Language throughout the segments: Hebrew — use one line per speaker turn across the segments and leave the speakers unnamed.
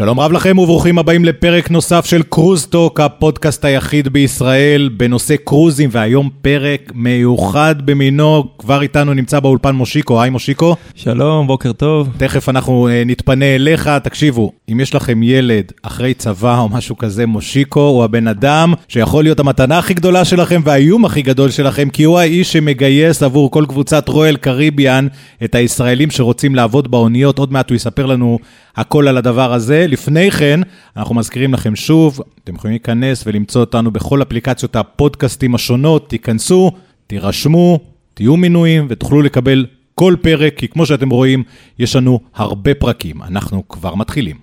שלום רב לכם וברוכים הבאים לפרק נוסף של קרוזטוק, הפודקאסט היחיד בישראל בנושא קרוזים, והיום פרק מיוחד במינו. כבר איתנו נמצא באולפן מושיקו, היי מושיקו.
שלום, בוקר טוב.
תכף אנחנו uh, נתפנה אליך. תקשיבו, אם יש לכם ילד אחרי צבא או משהו כזה, מושיקו הוא הבן אדם שיכול להיות המתנה הכי גדולה שלכם והאיום הכי גדול שלכם, כי הוא האיש שמגייס עבור כל קבוצת רויאל קריביאן את הישראלים שרוצים לעבוד באוניות. עוד מעט הוא יספר לנו הכל על הדבר הזה. לפני כן, אנחנו מזכירים לכם שוב, אתם יכולים להיכנס ולמצוא אותנו בכל אפליקציות הפודקאסטים השונות, תיכנסו, תירשמו, תהיו מנויים ותוכלו לקבל כל פרק, כי כמו שאתם רואים, יש לנו הרבה פרקים. אנחנו כבר מתחילים.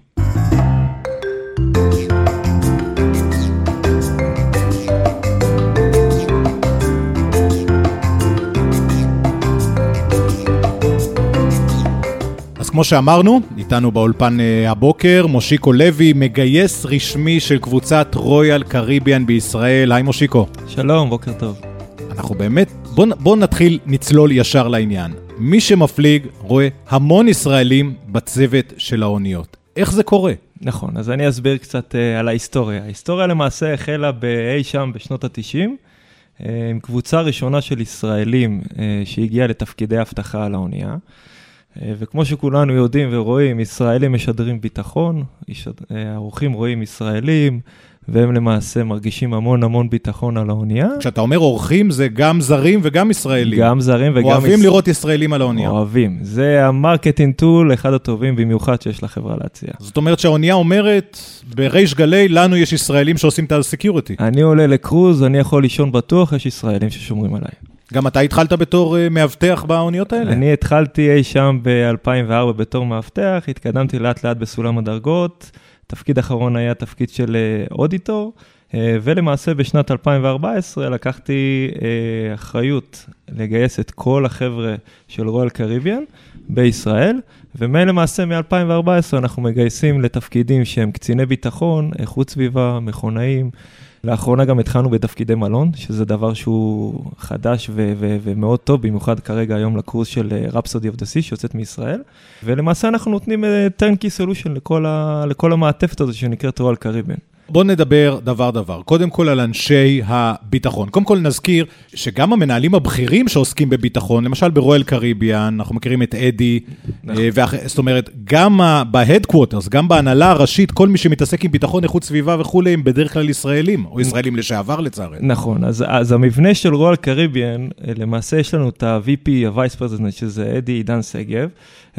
כמו שאמרנו, איתנו באולפן uh, הבוקר, מושיקו לוי, מגייס רשמי של קבוצת רויאל קריביאן בישראל. היי מושיקו.
שלום, בוקר טוב.
אנחנו באמת, בואו בוא נתחיל, נצלול ישר לעניין. מי שמפליג רואה המון ישראלים בצוות של האוניות. איך זה קורה?
נכון, אז אני אסביר קצת uh, על ההיסטוריה. ההיסטוריה למעשה החלה באי שם בשנות ה-90, uh, עם קבוצה ראשונה של ישראלים uh, שהגיעה לתפקידי אבטחה על האונייה. אה, וכמו שכולנו יודעים ורואים, ישראלים משדרים ביטחון, אה, האורחים רואים ישראלים, והם למעשה מרגישים המון המון ביטחון על האונייה.
כשאתה אומר אורחים, זה גם זרים וגם ישראלים.
גם זרים וגם...
אוהבים יש... לראות ישראלים על האונייה.
אוהבים. זה ה marketing tool, אחד הטובים במיוחד שיש לחברה להציע.
זאת אומרת שהאונייה אומרת, בריש גלי, לנו יש ישראלים שעושים את ה security.
אני עולה לקרוז, אני יכול לישון בטוח, יש ישראלים ששומרים עליי.
גם אתה התחלת בתור uh, מאבטח באוניות האלה?
אני התחלתי אי שם ב-2004 בתור מאבטח, התקדמתי לאט לאט בסולם הדרגות, תפקיד אחרון היה תפקיד של אודיטור, uh, ולמעשה בשנת 2014 לקחתי אחריות לגייס את כל החבר'ה של רויאל קריביאן בישראל, ומלמעשה מ-2014 אנחנו מגייסים לתפקידים שהם קציני ביטחון, איכות סביבה, מכונאים. לאחרונה גם התחלנו בתפקידי מלון, שזה דבר שהוא חדש ו- ו- ומאוד טוב, במיוחד כרגע היום לקורס של Rhapsody of the Seas שיוצאת מישראל. ולמעשה אנחנו נותנים turnkey solution לכל, ה- לכל המעטפת הזו שנקראת Royal Caribbean.
בואו נדבר דבר-דבר. קודם כל על אנשי הביטחון. קודם כל נזכיר שגם המנהלים הבכירים שעוסקים בביטחון, למשל ב Royal Caribbean, אנחנו מכירים את אדי, נכון. אה, ואח... זאת אומרת, גם ב headquarters, גם בהנהלה הראשית, כל מי שמתעסק עם ביטחון, איכות סביבה וכולי, הם בדרך כלל ישראלים, או ישראלים לשעבר לצערנו.
נכון, אז, אז המבנה של Royal Caribbean, אה, למעשה יש לנו את ה-VP, ה-Vice President, שזה אדי עידן שגב.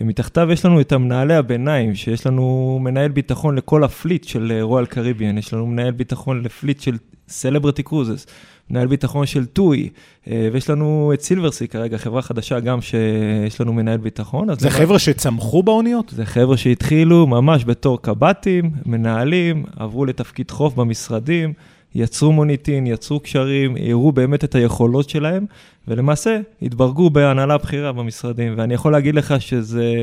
מתחתיו יש לנו את המנהלי הביניים, שיש לנו מנהל ביטחון לכל ה fleet של Royal Caribbean, יש לנו מנהל ביטחון ל fleet של Celebrity Cruises, מנהל ביטחון של TUI, אה, ויש לנו את Silversea כרגע, חברה חדשה גם שיש לנו מנהל ביטחון.
זה חבר'ה. שצמחו באוניות?
זה חבר'ה שהתחילו ממש בתור קב"טים, מנהלים, עברו לתפקיד חוף במשרדים. יצרו מוניטין, יצרו קשרים, הראו באמת את היכולות שלהם, ולמעשה התברגו בהנהלה בכירה במשרדים. ואני יכול להגיד לך שזה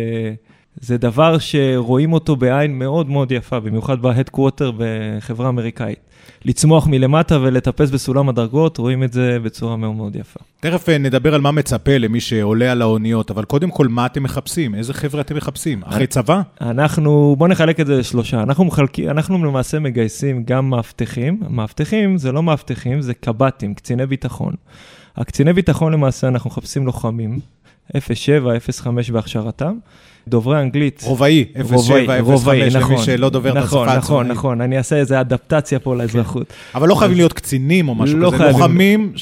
זה דבר שרואים אותו בעין מאוד מאוד יפה, במיוחד בהדקווטר בחברה אמריקאית. לצמוח מלמטה ולטפס בסולם הדרגות, רואים את זה בצורה מאוד מאוד יפה.
תכף אה, נדבר על מה מצפה למי שעולה על האוניות, אבל קודם כל, מה אתם מחפשים? איזה חבר'ה אתם מחפשים? אחרי צבא?
אנחנו, בואו נחלק את זה לשלושה. אנחנו, מחלקים, אנחנו למעשה מגייסים גם מאבטחים. מאבטחים זה לא מאבטחים, זה קב"טים, קציני ביטחון. הקציני ביטחון למעשה, אנחנו מחפשים לוחמים, 07, 05 בהכשרתם. דוברי אנגלית.
רובעי, 07, 05, למי שלא דובר את השפה
נכון, הצבאית. נכון, נכון, אני אעשה איזו אדפטציה פה לאזרחות.
אבל לא חייבים להיות קצינים או משהו לא כזה, לוחמים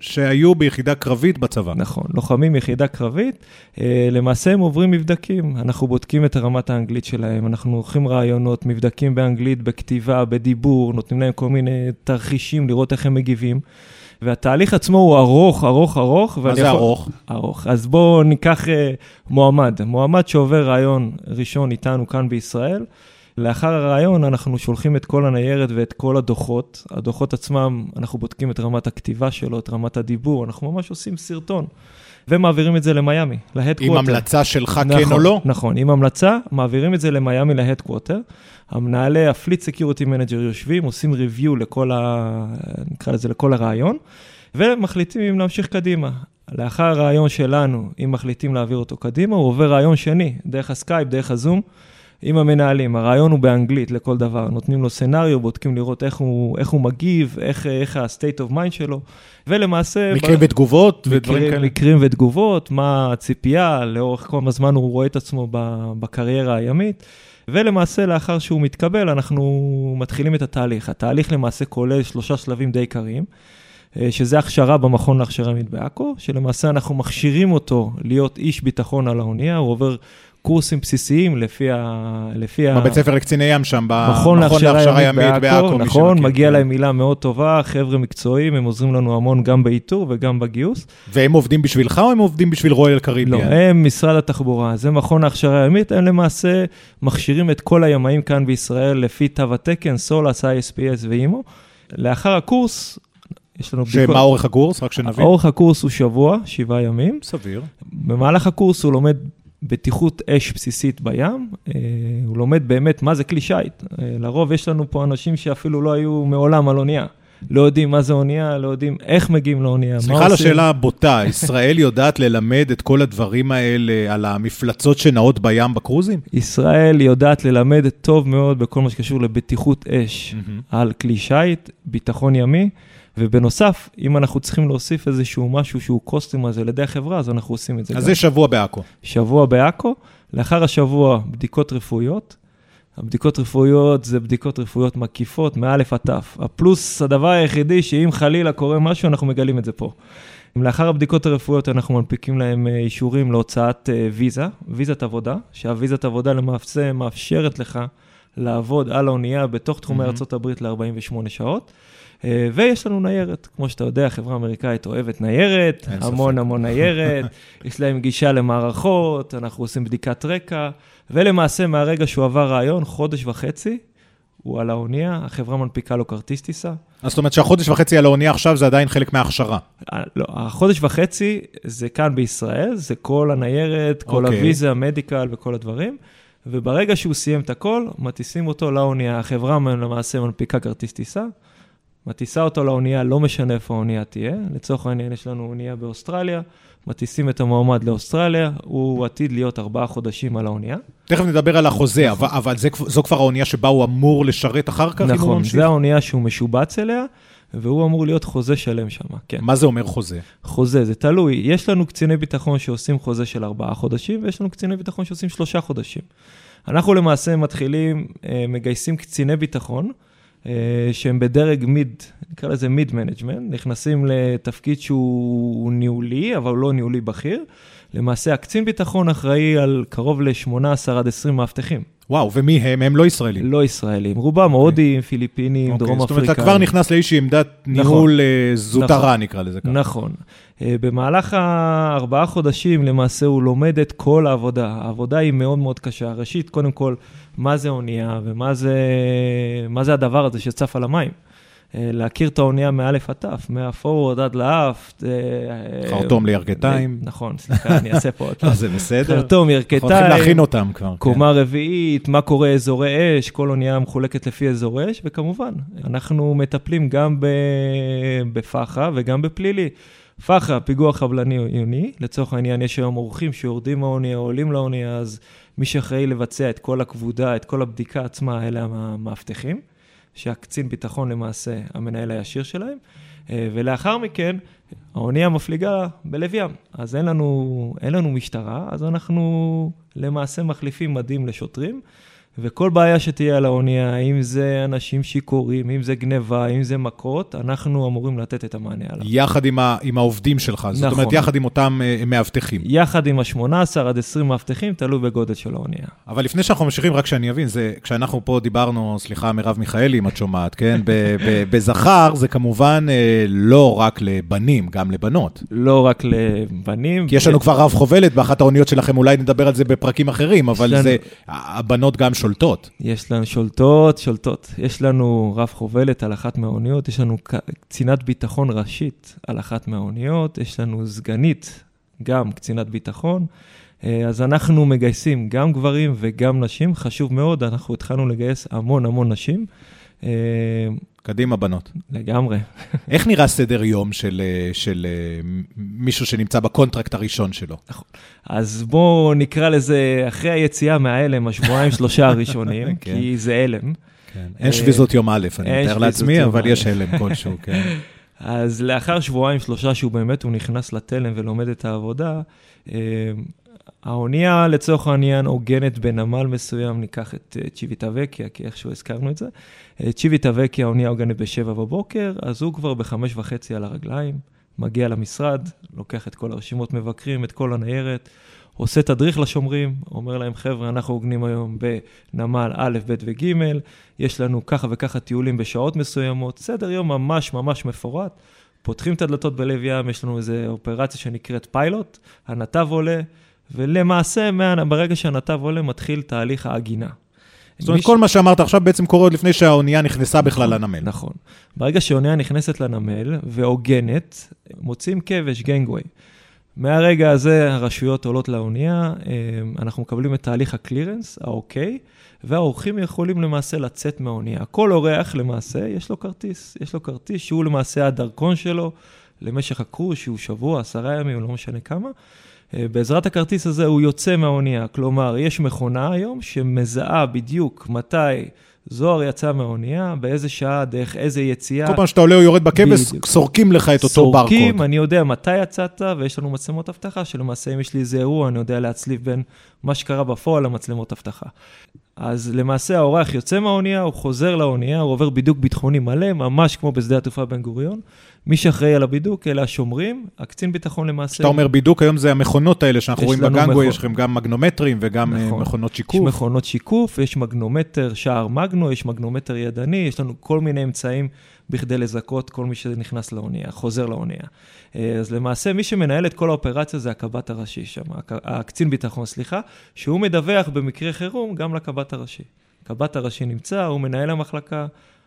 שהיו ביחידה קרבית בצבא.
נכון, לוחמים ביחידה קרבית, אה, למעשה הם עוברים מבדקים, אנחנו בודקים את רמת האנגלית שלהם, אנחנו עורכים רעיונות, מבדקים באנגלית, בכתיבה, בדיבור, נותנים להם כל מיני תרחישים לראות איך הם מגיבים. והתהליך עצמו הוא ארוך, ארוך, ארוך.
מה זה יכול... ארוך?
ארוך. אז בואו ניקח אה, מועמד. מועמד שעובר ראיון ראשון איתנו כאן בישראל. לאחר הראיון אנחנו שולחים את כל הניירת ואת כל הדוחות. הדוחות עצמם, אנחנו בודקים את רמת הכתיבה שלו, את רמת הדיבור, אנחנו ממש עושים סרטון. ומעבירים את זה למיאמי, ל headquarter.
עם המלצה שלך
נכון,
כן או לא?
נכון, עם המלצה, מעבירים את זה למיאמי ל headquarter. המנהלי ה fleet security manager יושבים, עושים review לכל ה... נקרא לזה לכל הראיון, ומחליטים אם להמשיך קדימה. לאחר הראיון שלנו, אם מחליטים להעביר אותו קדימה, הוא עובר ראיון שני, דרך הסקייפ, דרך ה Zoom, עם המנהלים. הראיון הוא באנגלית לכל דבר. נותנים לו scenario, בודקים לראות איך הוא, איך הוא מגיב, איך, איך ה-state of mind שלו, ולמעשה...
מקרים ב... ותגובות ודברים
מקרים,
כאלה.
מקרים ותגובות, מה הציפייה, לאורך כמה זמן הוא רואה את עצמו בקריירה הימית. ולמעשה, לאחר שהוא מתקבל, אנחנו מתחילים את התהליך. התהליך למעשה כולל שלושה שלבים די עיקריים. אה, שזה הכשרה במכון להכשרה ימית בעכו, שלמעשה אנחנו מכשירים אותו להיות איש ביטחון על האונייה, הוא עובר קורסים בסיסיים לפי ה... לפי
בבית ספר לקציני ים שם,
במכון להכשרה ימית בעכו, נכון, מגיע כן. להם מילה מאוד טובה, חבר'ה מקצועיים, הם עוזרים לנו המון גם באיתור וגם בגיוס.
והם עובדים בשבילך או הם עובדים בשביל רויאל קריביאן?
לא, הם משרד התחבורה, זה מכון ההכשרה הימית, הם למעשה מכשירים את כל הימאים כאן בישראל לפי תו התקן, סולאס, ISPS ואימו. לאחר הקורס,
יש לנו בדיקות. שמה אורך הקורס? רק שנבין.
אורך הקורס הוא שבוע, שבעה ימים.
סביר.
במהלך הקורס הוא לומד בטיחות אש בסיסית בים, אה, הוא לומד באמת מה זה כלי שיט. אה, לרוב יש לנו פה אנשים שאפילו לא היו מעולם על אונייה. לא יודעים מה זה אונייה, לא יודעים איך מגיעים לאונייה,
סליחה על השאלה הבוטה, ישראל יודעת ללמד את כל הדברים האלה על המפלצות שנעות בים בקרוזים?
ישראל יודעת ללמד טוב מאוד בכל מה שקשור לבטיחות אש. על כלי שיט, ביטחון ימי. ובנוסף, אם אנחנו צריכים להוסיף איזשהו משהו שהוא קוסטום הזה לידי החברה, אז אנחנו עושים את זה.
אז גם. זה שבוע בעכו.
שבוע בעכו, לאחר השבוע בדיקות רפואיות. הבדיקות רפואיות זה בדיקות רפואיות מקיפות, מאלף עד תף. הפלוס, הדבר היחידי, שאם חלילה קורה משהו, אנחנו מגלים את זה פה. לאחר הבדיקות הרפואיות אנחנו מנפיקים להם אה, אישורים להוצאת אה, ויזה, ויזת עבודה, שהוויזת עבודה למעשה מאפשרת לך לעבוד על האונייה בתוך תחומי mm-hmm. ארה"ב ל-48 שעות. אה, ויש לנו ניירת, כמו שאתה יודע, חברה אמריקאית אוהבת ניירת, המון ספק. המון ניירת, יש להם גישה למערכות, אנחנו עושים בדיקת רקע, ולמעשה מהרגע שהוא עבר רעיון, חודש וחצי, הוא על האונייה, החברה מנפיקה לו כרטיס טיסה.
אז זאת אומרת שהחודש וחצי על האונייה עכשיו זה עדיין חלק מההכשרה.
אה, לא, החודש וחצי זה כאן בישראל, זה כל הניירת, כל okay. אוקיי. הוויזה, המדיקל וכל הדברים. וברגע שהוא סיים את הכל, מטיסים אותו לאונייה. החברה למעשה מנפיקה כרטיס טיסה, מטיסה אותו לאונייה, לא משנה איפה האונייה תהיה. לצורך העניין, יש לנו אונייה באוסטרליה, מטיסים את המועמד לאוסטרליה, הוא עתיד להיות ארבעה חודשים על האונייה.
תכף נדבר על החוזה, נכון. אבל, אבל זה, זו כבר האונייה שבה הוא אמור לשרת אחר כך,
נכון, אם הוא ממשיך? נכון, זו האונייה שהוא משובץ אליה, והוא אמור להיות חוזה שלם שם, כן.
מה זה אומר חוזה?
חוזה, זה תלוי. יש לנו קציני ביטחון שעושים חוזה של ארבעה חודשים, ויש לנו קציני ביטחון שעושים שלושה חודשים. אנחנו למעשה מתחילים, אה, מגייסים קציני ביטחון, אה, שהם בדרג mid, נקרא לזה mid management, נכנסים לתפקיד שהוא ניהולי, אבל לא ניהולי בכיר. למעשה, הקצין ביטחון אחראי על קרוב ל-18 עד 20 מאבטחים.
וואו, ומי הם? הם לא ישראלים.
לא ישראלים. רובם. הודים, פיליפינים, okay. דרום אפריקאים. זאת אומרת,
אתה כבר נכנס לאיזושהי עמדת נכון, ניהול אה, זוטרה, נכון, נקרא לזה ככה.
נכון. אה, במהלך הארבעה חודשים, למעשה, הוא לומד את כל העבודה. העבודה היא מאוד מאוד קשה. ראשית, קודם כל, מה זה אונייה ומה זה, זה הדבר הזה שצף על המים. אה, להכיר את האונייה מאלף עד תף, מהפורוורד עד לאף.
אה, חרטום לירכתיים.
נכון, סליחה, אני אעשה פה עוד
פעם. זה בסדר.
חרטום, ירכתיים. אנחנו
הולכים להכין אותם כבר.
קומה כן. רביעית, מה קורה אזורי אש, כל אונייה מחולקת לפי אזורי אש, וכמובן, אנחנו מטפלים גם בפח"ע וגם בפלילי. פח"ע, פיגוע חבלני עיוני, לצורך העניין יש היום אורחים שיורדים מהאונייה, עולים לאונייה, אז מי שאחראי לבצע את כל הכבודה, את כל הבדיקה עצמה, אלה המאבטחים. שהקצין ביטחון למעשה המנהל הישיר שלהם, אה, ולאחר מכן האונייה מפליגה בלב ים. אז אין לנו, אין לנו משטרה, אז אנחנו למעשה מחליפים מדים לשוטרים. וכל בעיה שתהיה על האונייה, אם זה אנשים שיכורים, אם זה גניבה, אם זה מכות, אנחנו אמורים לתת את המענה עליו.
יחד עם, ה, עם העובדים שלך, נכון. זאת אומרת, נכון. יחד עם אותם uh, מאבטחים.
יחד עם ה-18 עד 20 מאבטחים, תלוי בגודל של האונייה.
אבל לפני שאנחנו ממשיכים, רק שאני אבין, זה, כשאנחנו פה דיברנו, סליחה, מרב מיכאלי, אם את שומעת, כן? בזכר זה כמובן uh, לא רק לבנים, גם לבנות.
לא רק לבנים.
כי יש לנו כבר רב חובלת באחת האוניות שלכם, אולי נדבר על זה בפרקים אחרים, אבל. זה, הבנות גם שולטות.
יש לנו שולטות, שולטות. יש לנו רב חובלת על אחת מהאוניות, יש לנו קצינת ביטחון ראשית על אחת מהאוניות, יש לנו סגנית, גם קצינת ביטחון. אה, אז אנחנו מגייסים גם גברים וגם נשים, חשוב מאוד, אנחנו התחלנו לגייס המון המון נשים.
קדימה, בנות.
לגמרי.
איך נראה סדר יום של, אה, של אה, מישהו שנמצא ב contract הראשון שלו?
אז בואו נקרא לזה, אחרי היציאה מההלם, השבועיים שלושה הראשונים,
כן.
כי זה הלם.
כן. אין שביזות יום א', אני מתאר לעצמי, אבל. יש הלם כלשהו, כן.
אז לאחר שבועיים שלושה שהוא באמת, הוא נכנס לתלם ולומד את העבודה, אה, האונייה לצורך העניין עוגנת בנמל מסוים, ניקח את אה, צ'יוויטווקיה, כי איכשהו הזכרנו את זה. אה, צ'יוויטה וקיה, האונייה עוגנת בשבע בבוקר, אז הוא כבר בחמש וחצי על הרגליים, מגיע למשרד, לוקח את כל הרשימות מבקרים, את כל הניירת, עושה תדריך לשומרים, אומר להם, חבר'ה, אנחנו עוגנים היום בנמל א', ב' וג', יש לנו ככה וככה טיולים בשעות מסוימות, סדר יום ממש ממש מפורט. פותחים את הדלתות בלב ים, יש לנו איזו אופרציה שנקראת פיילוט, הנתב עולה, ולמעשה, ברגע שהנתב עולה, מתחיל תהליך העגינה.
זאת אומרת,
ש-
כל מה שאמרת עכשיו בעצם קורה עוד לפני שהאונייה נכנסה בכלל לנמל.
נכון. ברגע שאונייה נכנסת לנמל ועוגנת, מוצאים כבש, גנגווי. מהרגע הזה הרשויות עולות לאונייה, אה, אנחנו מקבלים את תהליך הקלירנס, האוקיי, והאורחים יכולים למעשה לצאת מהאונייה. כל אורח למעשה, יש לו כרטיס. יש לו כרטיס שהוא למעשה הדרכון שלו למשך הקרוז, שהוא שבוע, עשרה ימים, לא משנה כמה. אה, בעזרת הכרטיס הזה הוא יוצא מהאונייה. כלומר, יש מכונה היום שמזהה בדיוק מתי זוהר יצא מהאונייה, באיזה שעה, דרך איזה יציאה.
כל פעם שאתה עולה או יורד בכבש. סורקים לך את אותו ברקוד.
סורקים, אני יודע מתי יצאת, ויש לנו מצלמות אבטחה, שלמעשה אם יש לי איזה אירוע, אני יודע להצליב בין מה שקרה בפועל למצלמות אבטחה. אז למעשה האורח יוצא מהאונייה, הוא חוזר לאונייה, הוא עובר בידוק ביטחוני מלא, ממש כמו בשדה התעופה בן גוריון. מי שאחראי על הבידוק, אלה השומרים, הקצין ביטחון למעשה.
כשאתה אומר בידוק, היום זה המכונות האלה שאנחנו
יש
רואים בגנגו,
מכון.
יש לכם גם מגנומטרים וגם אה,
נכון.
מכונות
יש
שיקוף.
מכונות שיקוף, יש מגנומטר שער מגנו, יש מגנומטר ידני, יש לנו כל מיני אמצעים בכדי לזכות כל מי שנכנס לאונייה, חוזר לאונייה. אה, אז למעשה, מי שמנהל את כל האופרציה זה הקב"ט הראשי שם, הק- הקצין ביטחון, סליחה, שהוא מדווח במקרה חירום גם לקב"ט הראשי. הקב"ט הראשי נמצא, הוא מנהל המחלקה,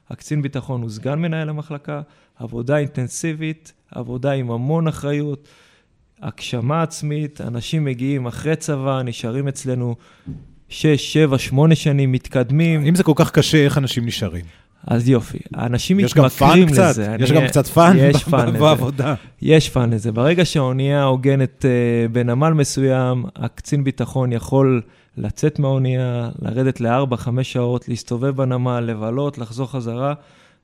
הקצין ביטחון הוא סגן מנהל המחלקה, עבודה אינטנסיבית, עבודה עם המון אחריות. הגשמה עצמית, אנשים מגיעים אחרי צבא, נשארים אצלנו 6, 7, 8 שנים, מתקדמים,
אם זה כל כך קשה, איך אנשים נשארים?
אז יופי. האנשים
יש
מתמכרים
קצת?
לזה.
יש
אני-
גם קצת fun
יש fun.
בעבודה.
יש fun לזה. ברגע שהאונייה עוגנת אה, בנמל מסוים, הקצין ביטחון יכול לצאת מהאונייה, לרדת לארבע, חמש שעות, להסתובב בנמל, לבלות, לחזור חזרה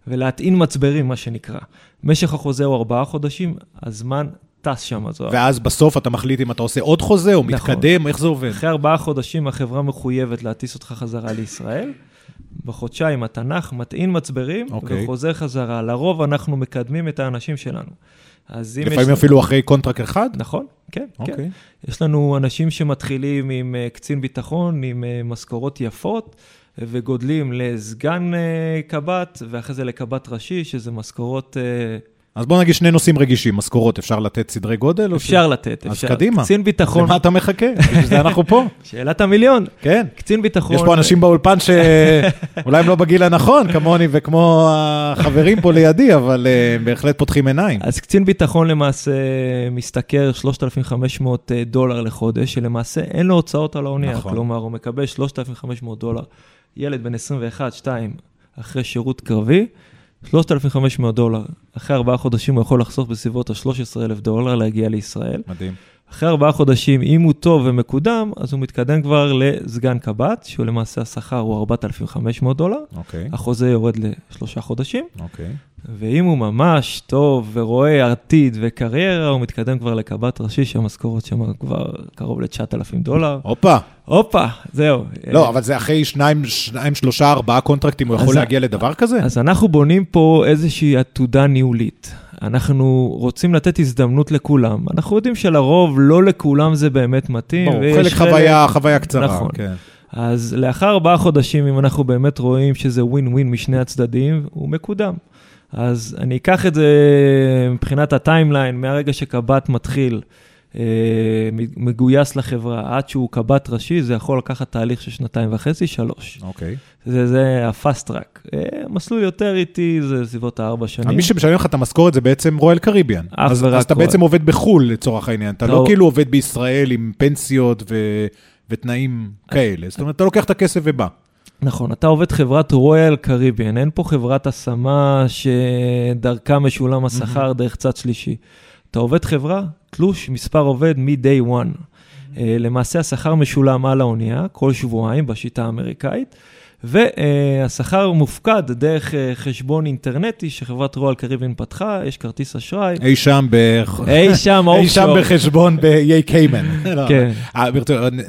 ולהטעין מצברים, מה שנקרא. משך החוזה הוא ארבעה חודשים, הזמן טס שם, זוהר.
ואז בסוף אתה מחליט אם אתה עושה עוד חוזה או
נכון.
מתקדם, איך זה עובד?
אחרי ארבעה חודשים החברה מחויבת להטיס אותך חזרה לישראל. בחודשיים נח, מטעין מצברים,
אוקיי.
וחוזר חזרה. לרוב אנחנו מקדמים את האנשים שלנו. אז אם יש...
לפעמים אפילו אחרי contract אחד?
נכון, כן, כן.
אוקיי.
יש לנו אנשים שמתחילים עם אה, קצין ביטחון, עם אה, משכורות יפות, אה, וגודלים לסגן קב"ט, ואחרי זה לקב"ט ראשי, שזה משכורות... אה,
אז בוא נגיד שני נושאים רגישים, משכורות, אפשר לתת סדרי גודל?
אפשר לתת,
אז
אפשר.
קדימה.
קצין
ש-
ביטחון,
למה אתה מחכה? בשביל זה אנחנו פה.
שאלת המיליון.
כן.
קצין ביטחון...
יש פה אנשים באולפן שאולי הם לא בגיל הנכון, כמוני וכמו החברים פה לידי, אבל אה, הם בהחלט פותחים עיניים.
אז קצין ביטחון למעשה משתכר 3,500 דולר לחודש, שלמעשה אין לו הוצאות על האונייה.
נכון.
כלומר, הוא מקבל 3,500 דולר. ילד בן 21, 2, אחרי שירות קרבי, 3,500 דולר. אחרי ארבעה חודשים הוא יכול לחסוך בסביבות ה-13,000 דולר להגיע לישראל.
מדהים.
אחרי ארבעה חודשים, אם הוא טוב ומקודם, אז הוא מתקדם כבר לסגן קב"ט, שהוא למעשה השכר הוא 4,500 דולר.
אוקיי,
החוזה יורד לשלושה חודשים.
אוקיי.
ואם הוא ממש טוב ורואה עתיד וקריירה, הוא מתקדם כבר לקב"ט ראשי, שהמשכורת שם כבר קרוב ל-9,000 דולר.
הופה.
הופה, זהו.
לא, אבל זה אחרי שניים, שניים, שלושה, ארבעה קונטרקטים, הוא יכול להגיע לדבר כזה?
אז אנחנו בונים פה איזושהי עתודה ניהולית. אנחנו רוצים לתת הזדמנות לכולם. אנחנו יודעים שלרוב לא לכולם זה באמת מתאים.
ברור, חלק חוויה, חוויה קצרה.
נכון.
כן.
אז לאחר ארבעה חודשים, אם אנחנו באמת רואים שזה ווין ווין משני הצדדים, הוא מקודם. אז אני אקח את זה מבחינת ה timeline, מהרגע שקב"ט מתחיל, מגויס לחברה, עד שהוא קב"ט ראשי, זה יכול לקחת תהליך של שנתיים וחצי, שלוש.
אוקיי.
זה, זה ה-fast track. אה, מסלול יותר איטי, זה סביבות הארבע שנים.
מי שמשלם לך את המשכורת זה בעצם Royal Caribbean.
אך
אז
ורק
אז אתה
רואל.
בעצם עובד בחו"ל לצורך העניין. אתה לא
לא.
כאילו עובד בישראל עם פנסיות ו- ותנאים כאלה. זאת אומרת, אתה לוקח את הכסף ובא.
נכון, אתה עובד חברת רויאל קריביאן, אין פה חברת השמה שדרכה משולם השכר דרך צד שלישי. אתה עובד חברה, תלוש מספר עובד מ-day one. אה, למעשה השכר משולם על האונייה כל שבועיים בשיטה האמריקאית, והשכר מופקד דרך אה, חשבון אינטרנטי שחברת רועל קריבין פתחה, יש כרטיס אשראי.
אי שם ב...
אי שם,
אי שם בחשבון באיי קיימן.
כן.
אה,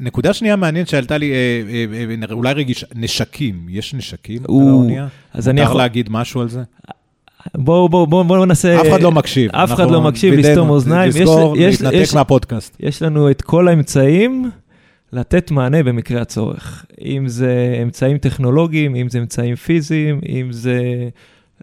נקודה שנייה מעניינת שעלתה לי, אולי רגיש, נשקים, יש נשקים על האונייה? מותר להגיד משהו על זה?
בואו בואו בואו בוא ננסה...
אף אחד לא מקשיב.
אף אחד לא מקשיב, לסתום אוזניים.
לסגור, להתנתק מהפודקאסט.
יש לנו את כל האמצעים לתת מענה במקרה הצורך. אם זה אמצעים טכנולוגיים, אם זה אמצעים פיזיים, אם זה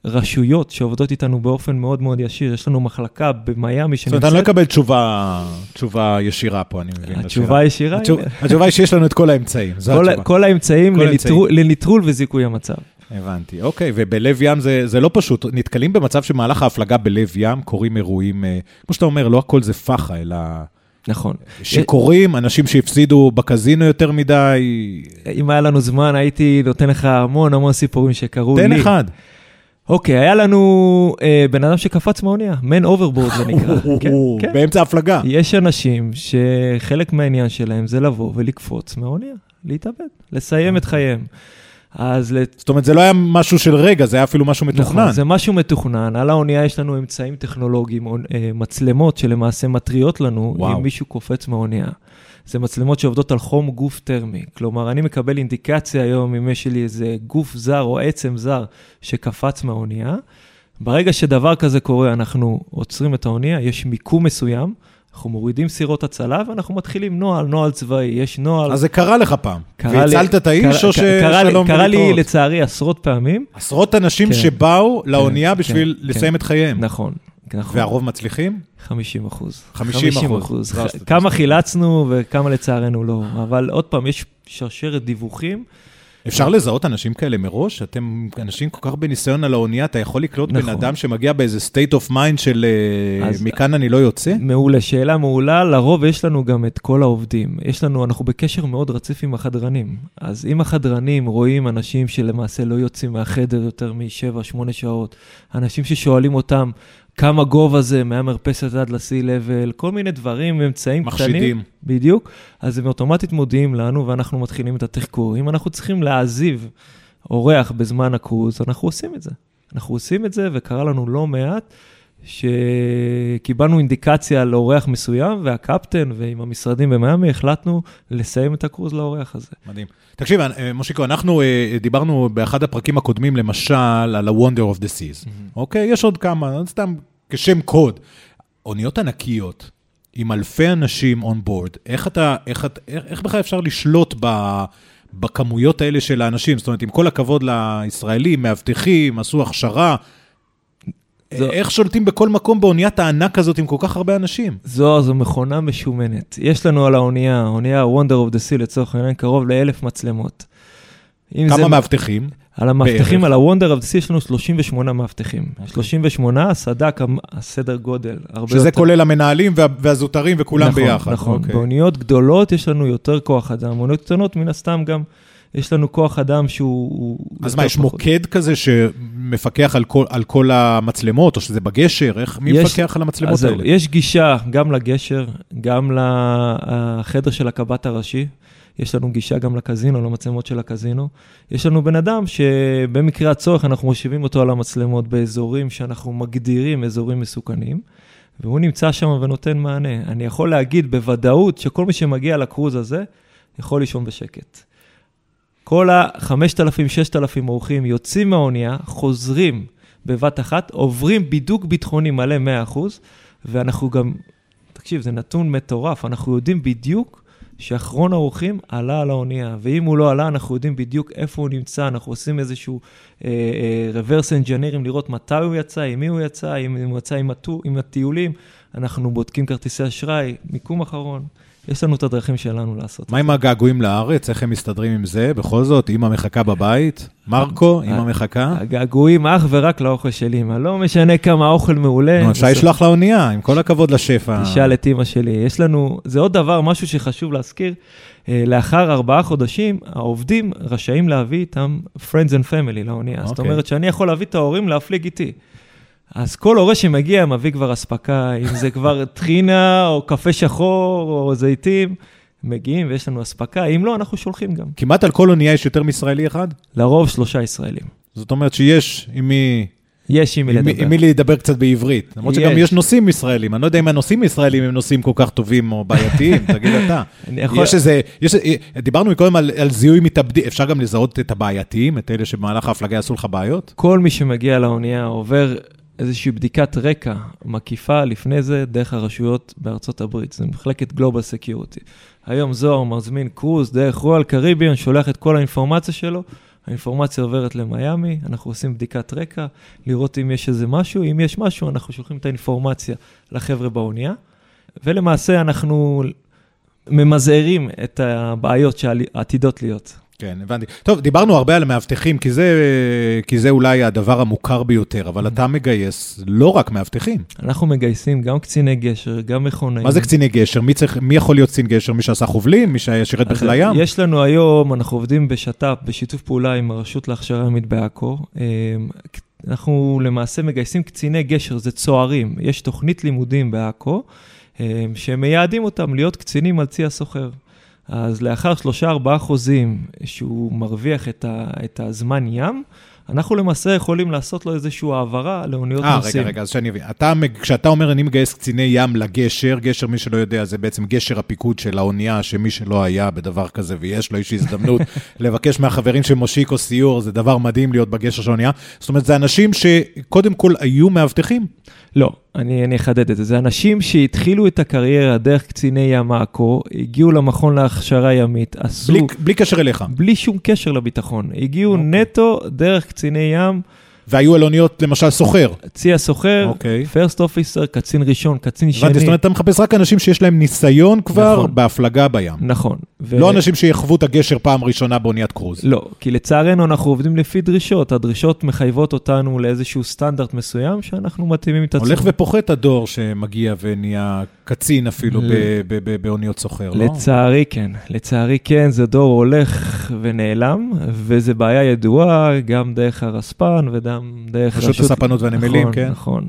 רשויות שעובדות איתנו באופן מאוד מאוד ישיר. יש לנו מחלקה במיאמי שנמצאת...
זאת אומרת, אני לא אקבל תשובה, תשובה ישירה פה, אני מבין.
התשובה ישירה?
התשובה היא שיש לנו את כל האמצעים, זו התשובה.
כל האמצעים לנטרול וזיכוי המצב.
הבנתי, אוקיי, ובלב ים זה, זה לא פשוט, נתקלים במצב שמהלך ההפלגה בלב ים קורים אירועים, אה, כמו שאתה אומר, לא הכל זה פח"ע, אלא...
נכון.
שקורים, אנשים שהפסידו בקזינו יותר מדי.
אם היה לנו זמן, הייתי נותן לך המון המון סיפורים שקרו לי.
תן אחד.
אוקיי, היה לנו אה, בן אדם שקפץ מהאונייה, man overboard זה נקרא.
כן, כן. באמצע ההפלגה.
יש אנשים שחלק מהעניין שלהם זה לבוא ולקפוץ מהאונייה, להתאבד, לסיים את חייהם. אז...
זאת אומרת, זה לא היה משהו של רגע, זה היה אפילו משהו מתוכנן. נכון,
זה משהו מתוכנן. על האונייה יש לנו אמצעים טכנולוגיים, אה, מצלמות שלמעשה מתריעות לנו וואו. אם מישהו קופץ מהאונייה. זה מצלמות שעובדות על חום גוף טרמי. כלומר, אני מקבל אינדיקציה היום אם יש לי איזה גוף זר או עצם זר שקפץ מהאונייה. ברגע שדבר כזה קורה, אנחנו עוצרים את האונייה, יש מיקום מסוים, אנחנו מורידים סירות הצלה ואנחנו מתחילים נוהל, נוהל צבאי, יש נוהל.
אז זה קרה לך פעם. קרה והצלת לי, את האיש קרה, או ששלום
קרה לי לצערי עשרות פעמים.
עשרות אנשים כן, שבאו כן, לאונייה כן, בשביל כן, לסיים כן. את חייהם.
נכון. נכון.
והרוב מצליחים?
50 אחוז.
50 אחוז.
כמה חילצנו וכמה לצערנו לא. אבל עוד פעם, יש שרשרת דיווחים.
אפשר לזהות אנשים כאלה מראש? אתם אנשים כל כך בניסיון על האונייה, אתה יכול לקלוט נכון. בן אדם שמגיע באיזה state of mind של אה, אז, מכאן אני לא יוצא?
מעולה, שאלה מעולה. לרוב יש לנו גם את כל העובדים. יש לנו, אנחנו בקשר מאוד רציף עם החדרנים. אז אם החדרנים רואים אנשים שלמעשה לא יוצאים מהחדר יותר מ-7-8 שעות, אנשים ששואלים אותם, כמה גובה זה מהמרפסת עד ל-C level, כל מיני דברים, אמצעים
מחשידים. קטנים.
מחשידים. בדיוק. אז הם אוטומטית מודיעים לנו ואנחנו מתחילים את התחקור. אם אנחנו צריכים להעזיב אורח בזמן הקרוז, אנחנו עושים את זה. אנחנו עושים את זה, וקרה לנו לא מעט שקיבלנו אינדיקציה על אורח מסוים, והקפטן ועם המשרדים במיאמי החלטנו לסיים את הקרוז לאורח הזה.
מדהים. תקשיב, אה, מושיקו, אנחנו אה, דיברנו באחד הפרקים הקודמים, למשל, על ה-Wonder of the Seas, mm-hmm. אוקיי? יש עוד כמה, סתם כשם קוד. אוניות ענקיות, עם אלפי אנשים on board, איך אתה, איך, איך, איך בכלל אפשר לשלוט ב... בכמויות האלה של האנשים, זאת אומרת, עם כל הכבוד לישראלים, מאבטחים, עשו הכשרה, זו... איך שולטים בכל מקום באוניית הענק הזאת עם כל כך הרבה אנשים?
זו, זו מכונה משומנת. יש לנו על האונייה, האונייה Wonder of the Sea לצורך העניין, קרוב לאלף מצלמות.
כמה זה... מאבטחים?
על המאבטחים, על ה-Wonder of the Sea יש לנו 38 מאבטחים. Okay. אוקיי. 38, הסד"כ, הסדר גודל,
שזה יותר. כולל המנהלים וה, והזוטרים וכולם
נכון,
ביחד.
נכון, נכון. Okay. באוניות גדולות יש לנו יותר כוח אדם, באוניות קטנות מן הסתם גם יש לנו כוח אדם שהוא...
אז מה, יש פחות. מוקד כזה שמפקח על כל, על כל המצלמות, או שזה בגשר? איך, מי יש, מפקח על המצלמות אז האלה?
יש גישה גם לגשר, גם לחדר של הקב"ט הראשי. יש לנו גישה גם לקזינו, למצלמות של הקזינו. יש לנו בן אדם שבמקרה הצורך אנחנו מושיבים אותו על המצלמות באזורים שאנחנו מגדירים אזורים מסוכנים, והוא נמצא שם ונותן מענה. אני יכול להגיד בוודאות שכל מי שמגיע לקרוז הזה יכול לישון בשקט. כל ה-5,000-6,000 אורחים יוצאים מהאונייה, חוזרים בבת אחת, עוברים בידוק ביטחוני מלא 100%, ואנחנו גם, תקשיב, זה נתון מטורף, אנחנו יודעים בדיוק שאחרון האורחים עלה על האונייה, ואם הוא לא עלה, אנחנו יודעים בדיוק איפה הוא נמצא, אנחנו עושים איזשהו אה, אה, reverse engineering לראות מתי הוא יצא, עם מי הוא יצא, אם הוא יצא עם, הטו, עם הטיולים, אנחנו בודקים כרטיסי אשראי, מיקום אחרון. יש לנו את הדרכים שלנו לעשות.
מה עם הגעגועים לארץ? איך הם מסתדרים עם זה? בכל זאת, אמא מחכה בבית? מרקו, אמא מחכה?
הגעגועים אך ורק לאוכל של אמא. לא משנה כמה האוכל מעולה.
נו, אפשר לשלוח לאונייה, עם כל הכבוד לשפע.
תשאל את אמא שלי. יש לנו, זה עוד דבר, משהו שחשוב להזכיר. אה, לאחר ארבעה חודשים, העובדים רשאים להביא איתם Friends and Family לאונייה. זאת
אוקיי.
אומרת שאני יכול להביא את ההורים להפליג איתי. אז כל הורה שמגיע מביא כבר אספקה, אם זה כבר טחינה, או קפה שחור, או זיתים, מגיעים ויש לנו אספקה, אם לא, אנחנו שולחים גם.
כמעט על כל אונייה יש יותר מישראלי אחד?
לרוב שלושה ישראלים.
זאת אומרת שיש עם מי...
יש עם מי לדבר.
עם מי לדבר קצת בעברית. למרות שגם
יש.
נוסעים ישראלים. אני לא יודע אם הנוסעים הישראלים הם נוסעים כל כך טובים או בעייתיים, תגיד אתה.
אני יכול-
יש איזה, יש, דיברנו מקודם על, על זיהוי מתאבדים, אפשר גם לזהות את הבעייתיים, את אלה שבמהלך ההפלגה יעשו לך בעיות?
כל מי שמגיע לאונייה עובר איזושהי בדיקת רקע מקיפה לפני זה דרך הרשויות בארצות הברית, זה מחלקת global security. היום זוהר מזמין קרוז דרך רויאל קריביאן, שולח את כל האינפורמציה שלו, האינפורמציה עוברת למיאמי, אנחנו עושים בדיקת רקע, לראות אם יש איזה משהו, אם יש משהו, אנחנו שולחים את האינפורמציה לחבר'ה באונייה, ולמעשה אנחנו ממזערים את הבעיות שעתידות להיות.
כן, הבנתי. טוב, דיברנו הרבה על מאבטחים, כי זה, כי זה אולי הדבר המוכר ביותר, אבל אתה מגייס לא רק מאבטחים.
אנחנו מגייסים גם קציני גשר, גם מכונאים.
מה זה קציני גשר? מי, צריך, מי יכול להיות קצין גשר? מי שעשה חובלים? מי ששירת בחיל הים?
יש לנו היום, אנחנו עובדים בשת"פ, בשיתוף פעולה עם הרשות להכשרה ימית בעכו. אה, אנחנו למעשה מגייסים קציני גשר, זה צוערים. יש תוכנית לימודים בעכו, אה, שמייעדים אותם להיות קצינים על צי הסוחר. אז לאחר שלושה ארבעה חוזים שהוא מרוויח את, ה, את הזמן ים, אנחנו למעשה יכולים לעשות לו איזושהי העברה לאוניות
אה,
נוסעים.
רגע, רגע, אז שאני אבין. אתה, כשאתה אומר אני מגייס קציני ים לגשר, גשר, מי שלא יודע, זה בעצם גשר הפיקוד של האונייה, שמי שלא היה בדבר כזה ויש לו איזושהי הזדמנות לבקש מהחברים של מושיקו סיור, זה דבר מדהים להיות בגשר של האונייה. זאת אומרת, זה אנשים שקודם כל היו מאבטחים.
לא, אני, אני אחדד את זה. זה אנשים שהתחילו את הקריירה דרך קציני ים עכו, הגיעו למכון להכשרה ימית, עשו...
בלי, בלי קשר אליך.
בלי שום קשר לביטחון. הגיעו
אוקיי.
נטו דרך קציני ים,
והיו על אוניות, למשל, סוחר.
צי הסוחר. פרסט אופיסר, קצין ראשון, קצין שני.
הבנתי, זאת אומרת, אתה מחפש רק אנשים שיש להם ניסיון כבר
נכון.
בהפלגה בים.
נכון. ו-
לא אנשים שיחוו את הגשר פעם ראשונה באוניית קרוז.
לא, כי לצערנו אנחנו עובדים לפי דרישות. הדרישות מחייבות אותנו לאיזשהו סטנדרט מסוים שאנחנו מתאימים את עצמנו.
הולך ופוחת הדור שמגיע ונהיה קצין אפילו
ל-
ב- ב- ב- באוניות סוחר, לא?
לצערי כן, לצערי כן, זה דור הולך ונעלם, וזו בעיה ידועה גם דרך הרספ"ן וגם דרך
רשות הספנות והנמלים,
נכון,
כן.
נכון.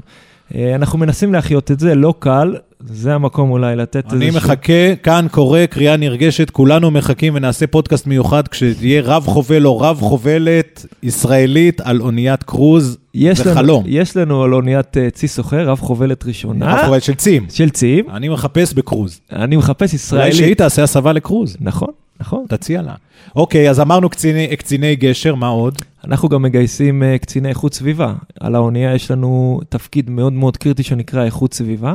אה, אנחנו מנסים להחיות את זה, לא קל, זה המקום אולי לתת
אני
איזשהו-
מחכה, כאן קורא קריאה נרגשת, כולנו מחכים ונעשה פודקאסט מיוחד כשתהיה רב חובל או רב חובלת ישראלית על אוניית קרוז.
יש
זה
לנו,
חלום.
יש לנו על אוניית אה, צי סוחר, רב חובלת ראשונה,
רב חובלת של צים.
של צים,
אני מחפש בקרוז.
אני מחפש
אולי
ישראלי.
שהיא תעשה הסבה לקרוז.
נכון, נכון.
תציע לה. אוקיי, אז אמרנו קציני, קציני גשר, מה עוד?
אנחנו גם מגייסים אה, קציני איכות סביבה. על האונייה יש לנו תפקיד מאוד מאוד קריטי שנקרא איכות סביבה.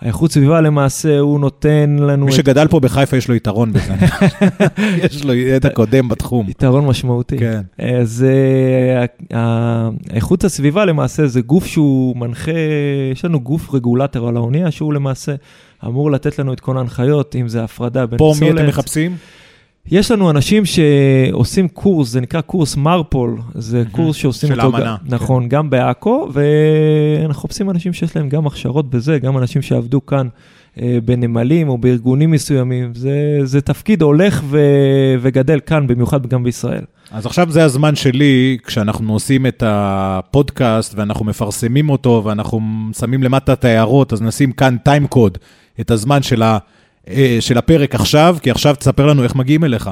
האיכות סביבה למעשה הוא נותן לנו
מי
את
שגדל פה בחיפה יש לו יתרון בזה. יש לו ידע קודם בתחום.
יתרון משמעותי.
כן.
אז אה, ה- איכות הסביבה למעשה זה גוף שהוא מנחה, יש לנו גוף רגולטור על האונייה שהוא למעשה אמור לתת לנו את כל ההנחיות, אם זה הפרדה בין
פה
פסולת.
מי אתם מחפשים?
יש לנו אנשים שעושים קורס, זה נקרא קורס מרפול, זה קורס שעושים
של
אותו,
האמנה,
ג- נכון, גם בעכו, ואנחנו מחפשים אנשים שיש להם גם הכשרות בזה, גם אנשים שעבדו כאן אה, בנמלים או בארגונים מסוימים, זה, זה תפקיד הולך ו, וגדל כאן, במיוחד גם בישראל.
אז עכשיו זה הזמן שלי, כשאנחנו עושים את הפודקאסט ואנחנו מפרסמים אותו ואנחנו שמים למטה את ההערות, אז נשים כאן טיים קוד, את הזמן של, ה, של הפרק עכשיו, כי עכשיו תספר לנו איך מגיעים אליך.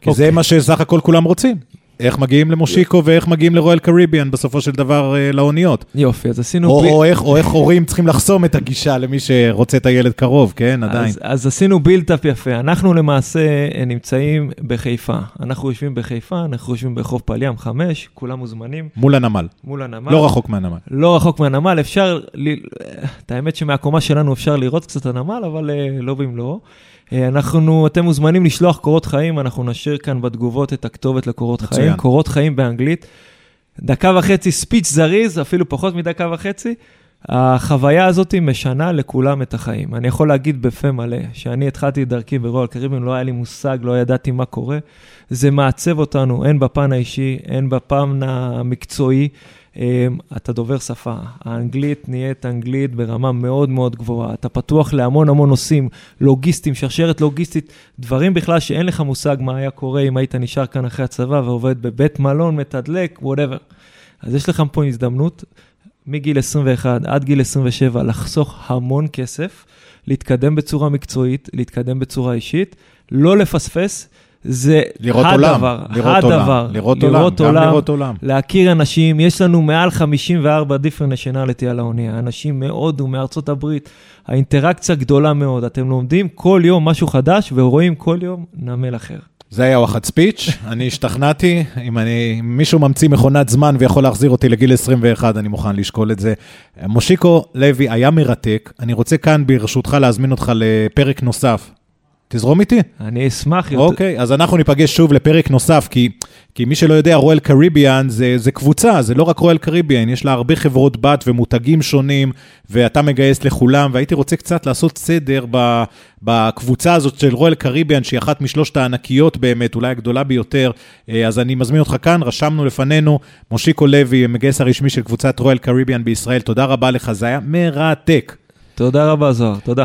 כי זה
אוקיי.
מה שסך הכל כולם רוצים. איך מגיעים למושיקו ואיך מגיעים לרויאל קריביאן בסופו של דבר אה, לאוניות.
יופי, אז עשינו...
או,
ב-
או, איך, או איך הורים צריכים לחסום את הגישה למי שרוצה את הילד קרוב, כן, עדיין.
אז, אז עשינו בילדאפ יפה. אנחנו למעשה אה, נמצאים בחיפה. אנחנו יושבים בחיפה, אנחנו יושבים בחוף פליאם 5, כולם מוזמנים
מול הנמל,
מול הנמל.
לא רחוק מהנמל.
לא רחוק מהנמל, אפשר, ל... את האמת שמהקומה שלנו אפשר לראות קצת הנמל, אבל אה, לא במלואו. אה, אנחנו, אתם מוזמנים לשלוח קורות חיים, אנחנו נשאיר כאן בתגובות את הכתובת לקורות
מצוין.
חיים, קורות חיים באנגלית. דקה וחצי ספיץ' זריז, אפילו פחות מדקה וחצי, החוויה הזאת משנה לכולם את החיים. אני יכול להגיד בפה מלא, שאני התחלתי את דרכי ברול קריבן, לא היה לי מושג, לא ידעתי מה קורה. זה מעצב אותנו, הן בפן האישי, הן בפן המקצועי. אמ, אתה דובר שפה, האנגלית נהיית אנגלית ברמה מאוד מאוד גבוהה, אתה פתוח להמון המון נושאים, לוגיסטיים, שרשרת לוגיסטית, דברים בכלל שאין לך מושג מה היה קורה אם היית נשאר כאן אחרי הצבא ועובד בבית מלון, מתדלק, whatever. אז יש לך פה הזדמנות מגיל 21 עד גיל 27 לחסוך המון כסף, להתקדם בצורה מקצועית, להתקדם בצורה אישית, לא לפספס. זה
לראות
הדבר,
עולם, לראות
הדבר,
עולם, לראות עולם, גם לראות עולם.
להכיר אנשים, יש לנו מעל 54 different nationality על האונייה, אנשים מהודו, מארצות הברית, האינטראקציה גדולה מאוד, אתם לומדים כל יום משהו חדש ורואים כל יום נמל אחר.
זה היה וואחד ספיץ', אני השתכנעתי, אם אני, מישהו ממציא מכונת זמן ויכול להחזיר אותי לגיל 21, אני מוכן לשקול את זה. מושיקו לוי היה מרתק, אני רוצה כאן ברשותך להזמין אותך לפרק נוסף תזרום איתי?
אני אשמח.
אוקיי, אז אנחנו ניפגש שוב לפרק נוסף, כי, כי מי שלא יודע, רואל קריביאן זה, זה קבוצה, זה לא רק רואל קריביאן, יש לה הרבה חברות בת ומותגים שונים, ואתה מגייס לכולם, והייתי רוצה קצת לעשות סדר ב, בקבוצה הזאת של רואל קריביאן, שהיא אחת משלושת הענקיות באמת, אולי הגדולה ביותר. אה, אז אני מזמין אותך כאן, רשמנו לפנינו, מושיקו לוי, המגייס הרשמי של קבוצת רואל קריביאן בישראל, תודה רבה לך, זה היה מרתק.
תודה רבה, זוהר, תודה.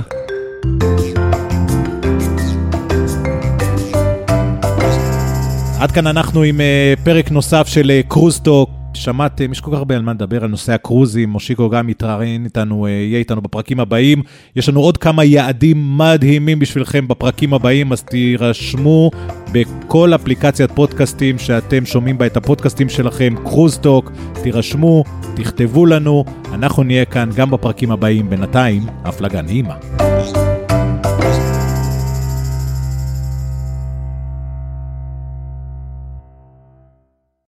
עד כאן אנחנו עם uh, פרק נוסף של uh, קרוזטוק. שמעתם, יש כל כך הרבה על מה לדבר על נושא הקרוזים, מושיקו גם יתראיין איתנו, uh, יהיה איתנו בפרקים הבאים. יש לנו עוד כמה יעדים מדהימים בשבילכם בפרקים הבאים, אז תירשמו בכל אפליקציית פודקאסטים שאתם שומעים בה את הפודקאסטים שלכם, קרוזטוק, תירשמו, תכתבו לנו, אנחנו נהיה כאן גם בפרקים הבאים. בינתיים, הפלגה נעימה.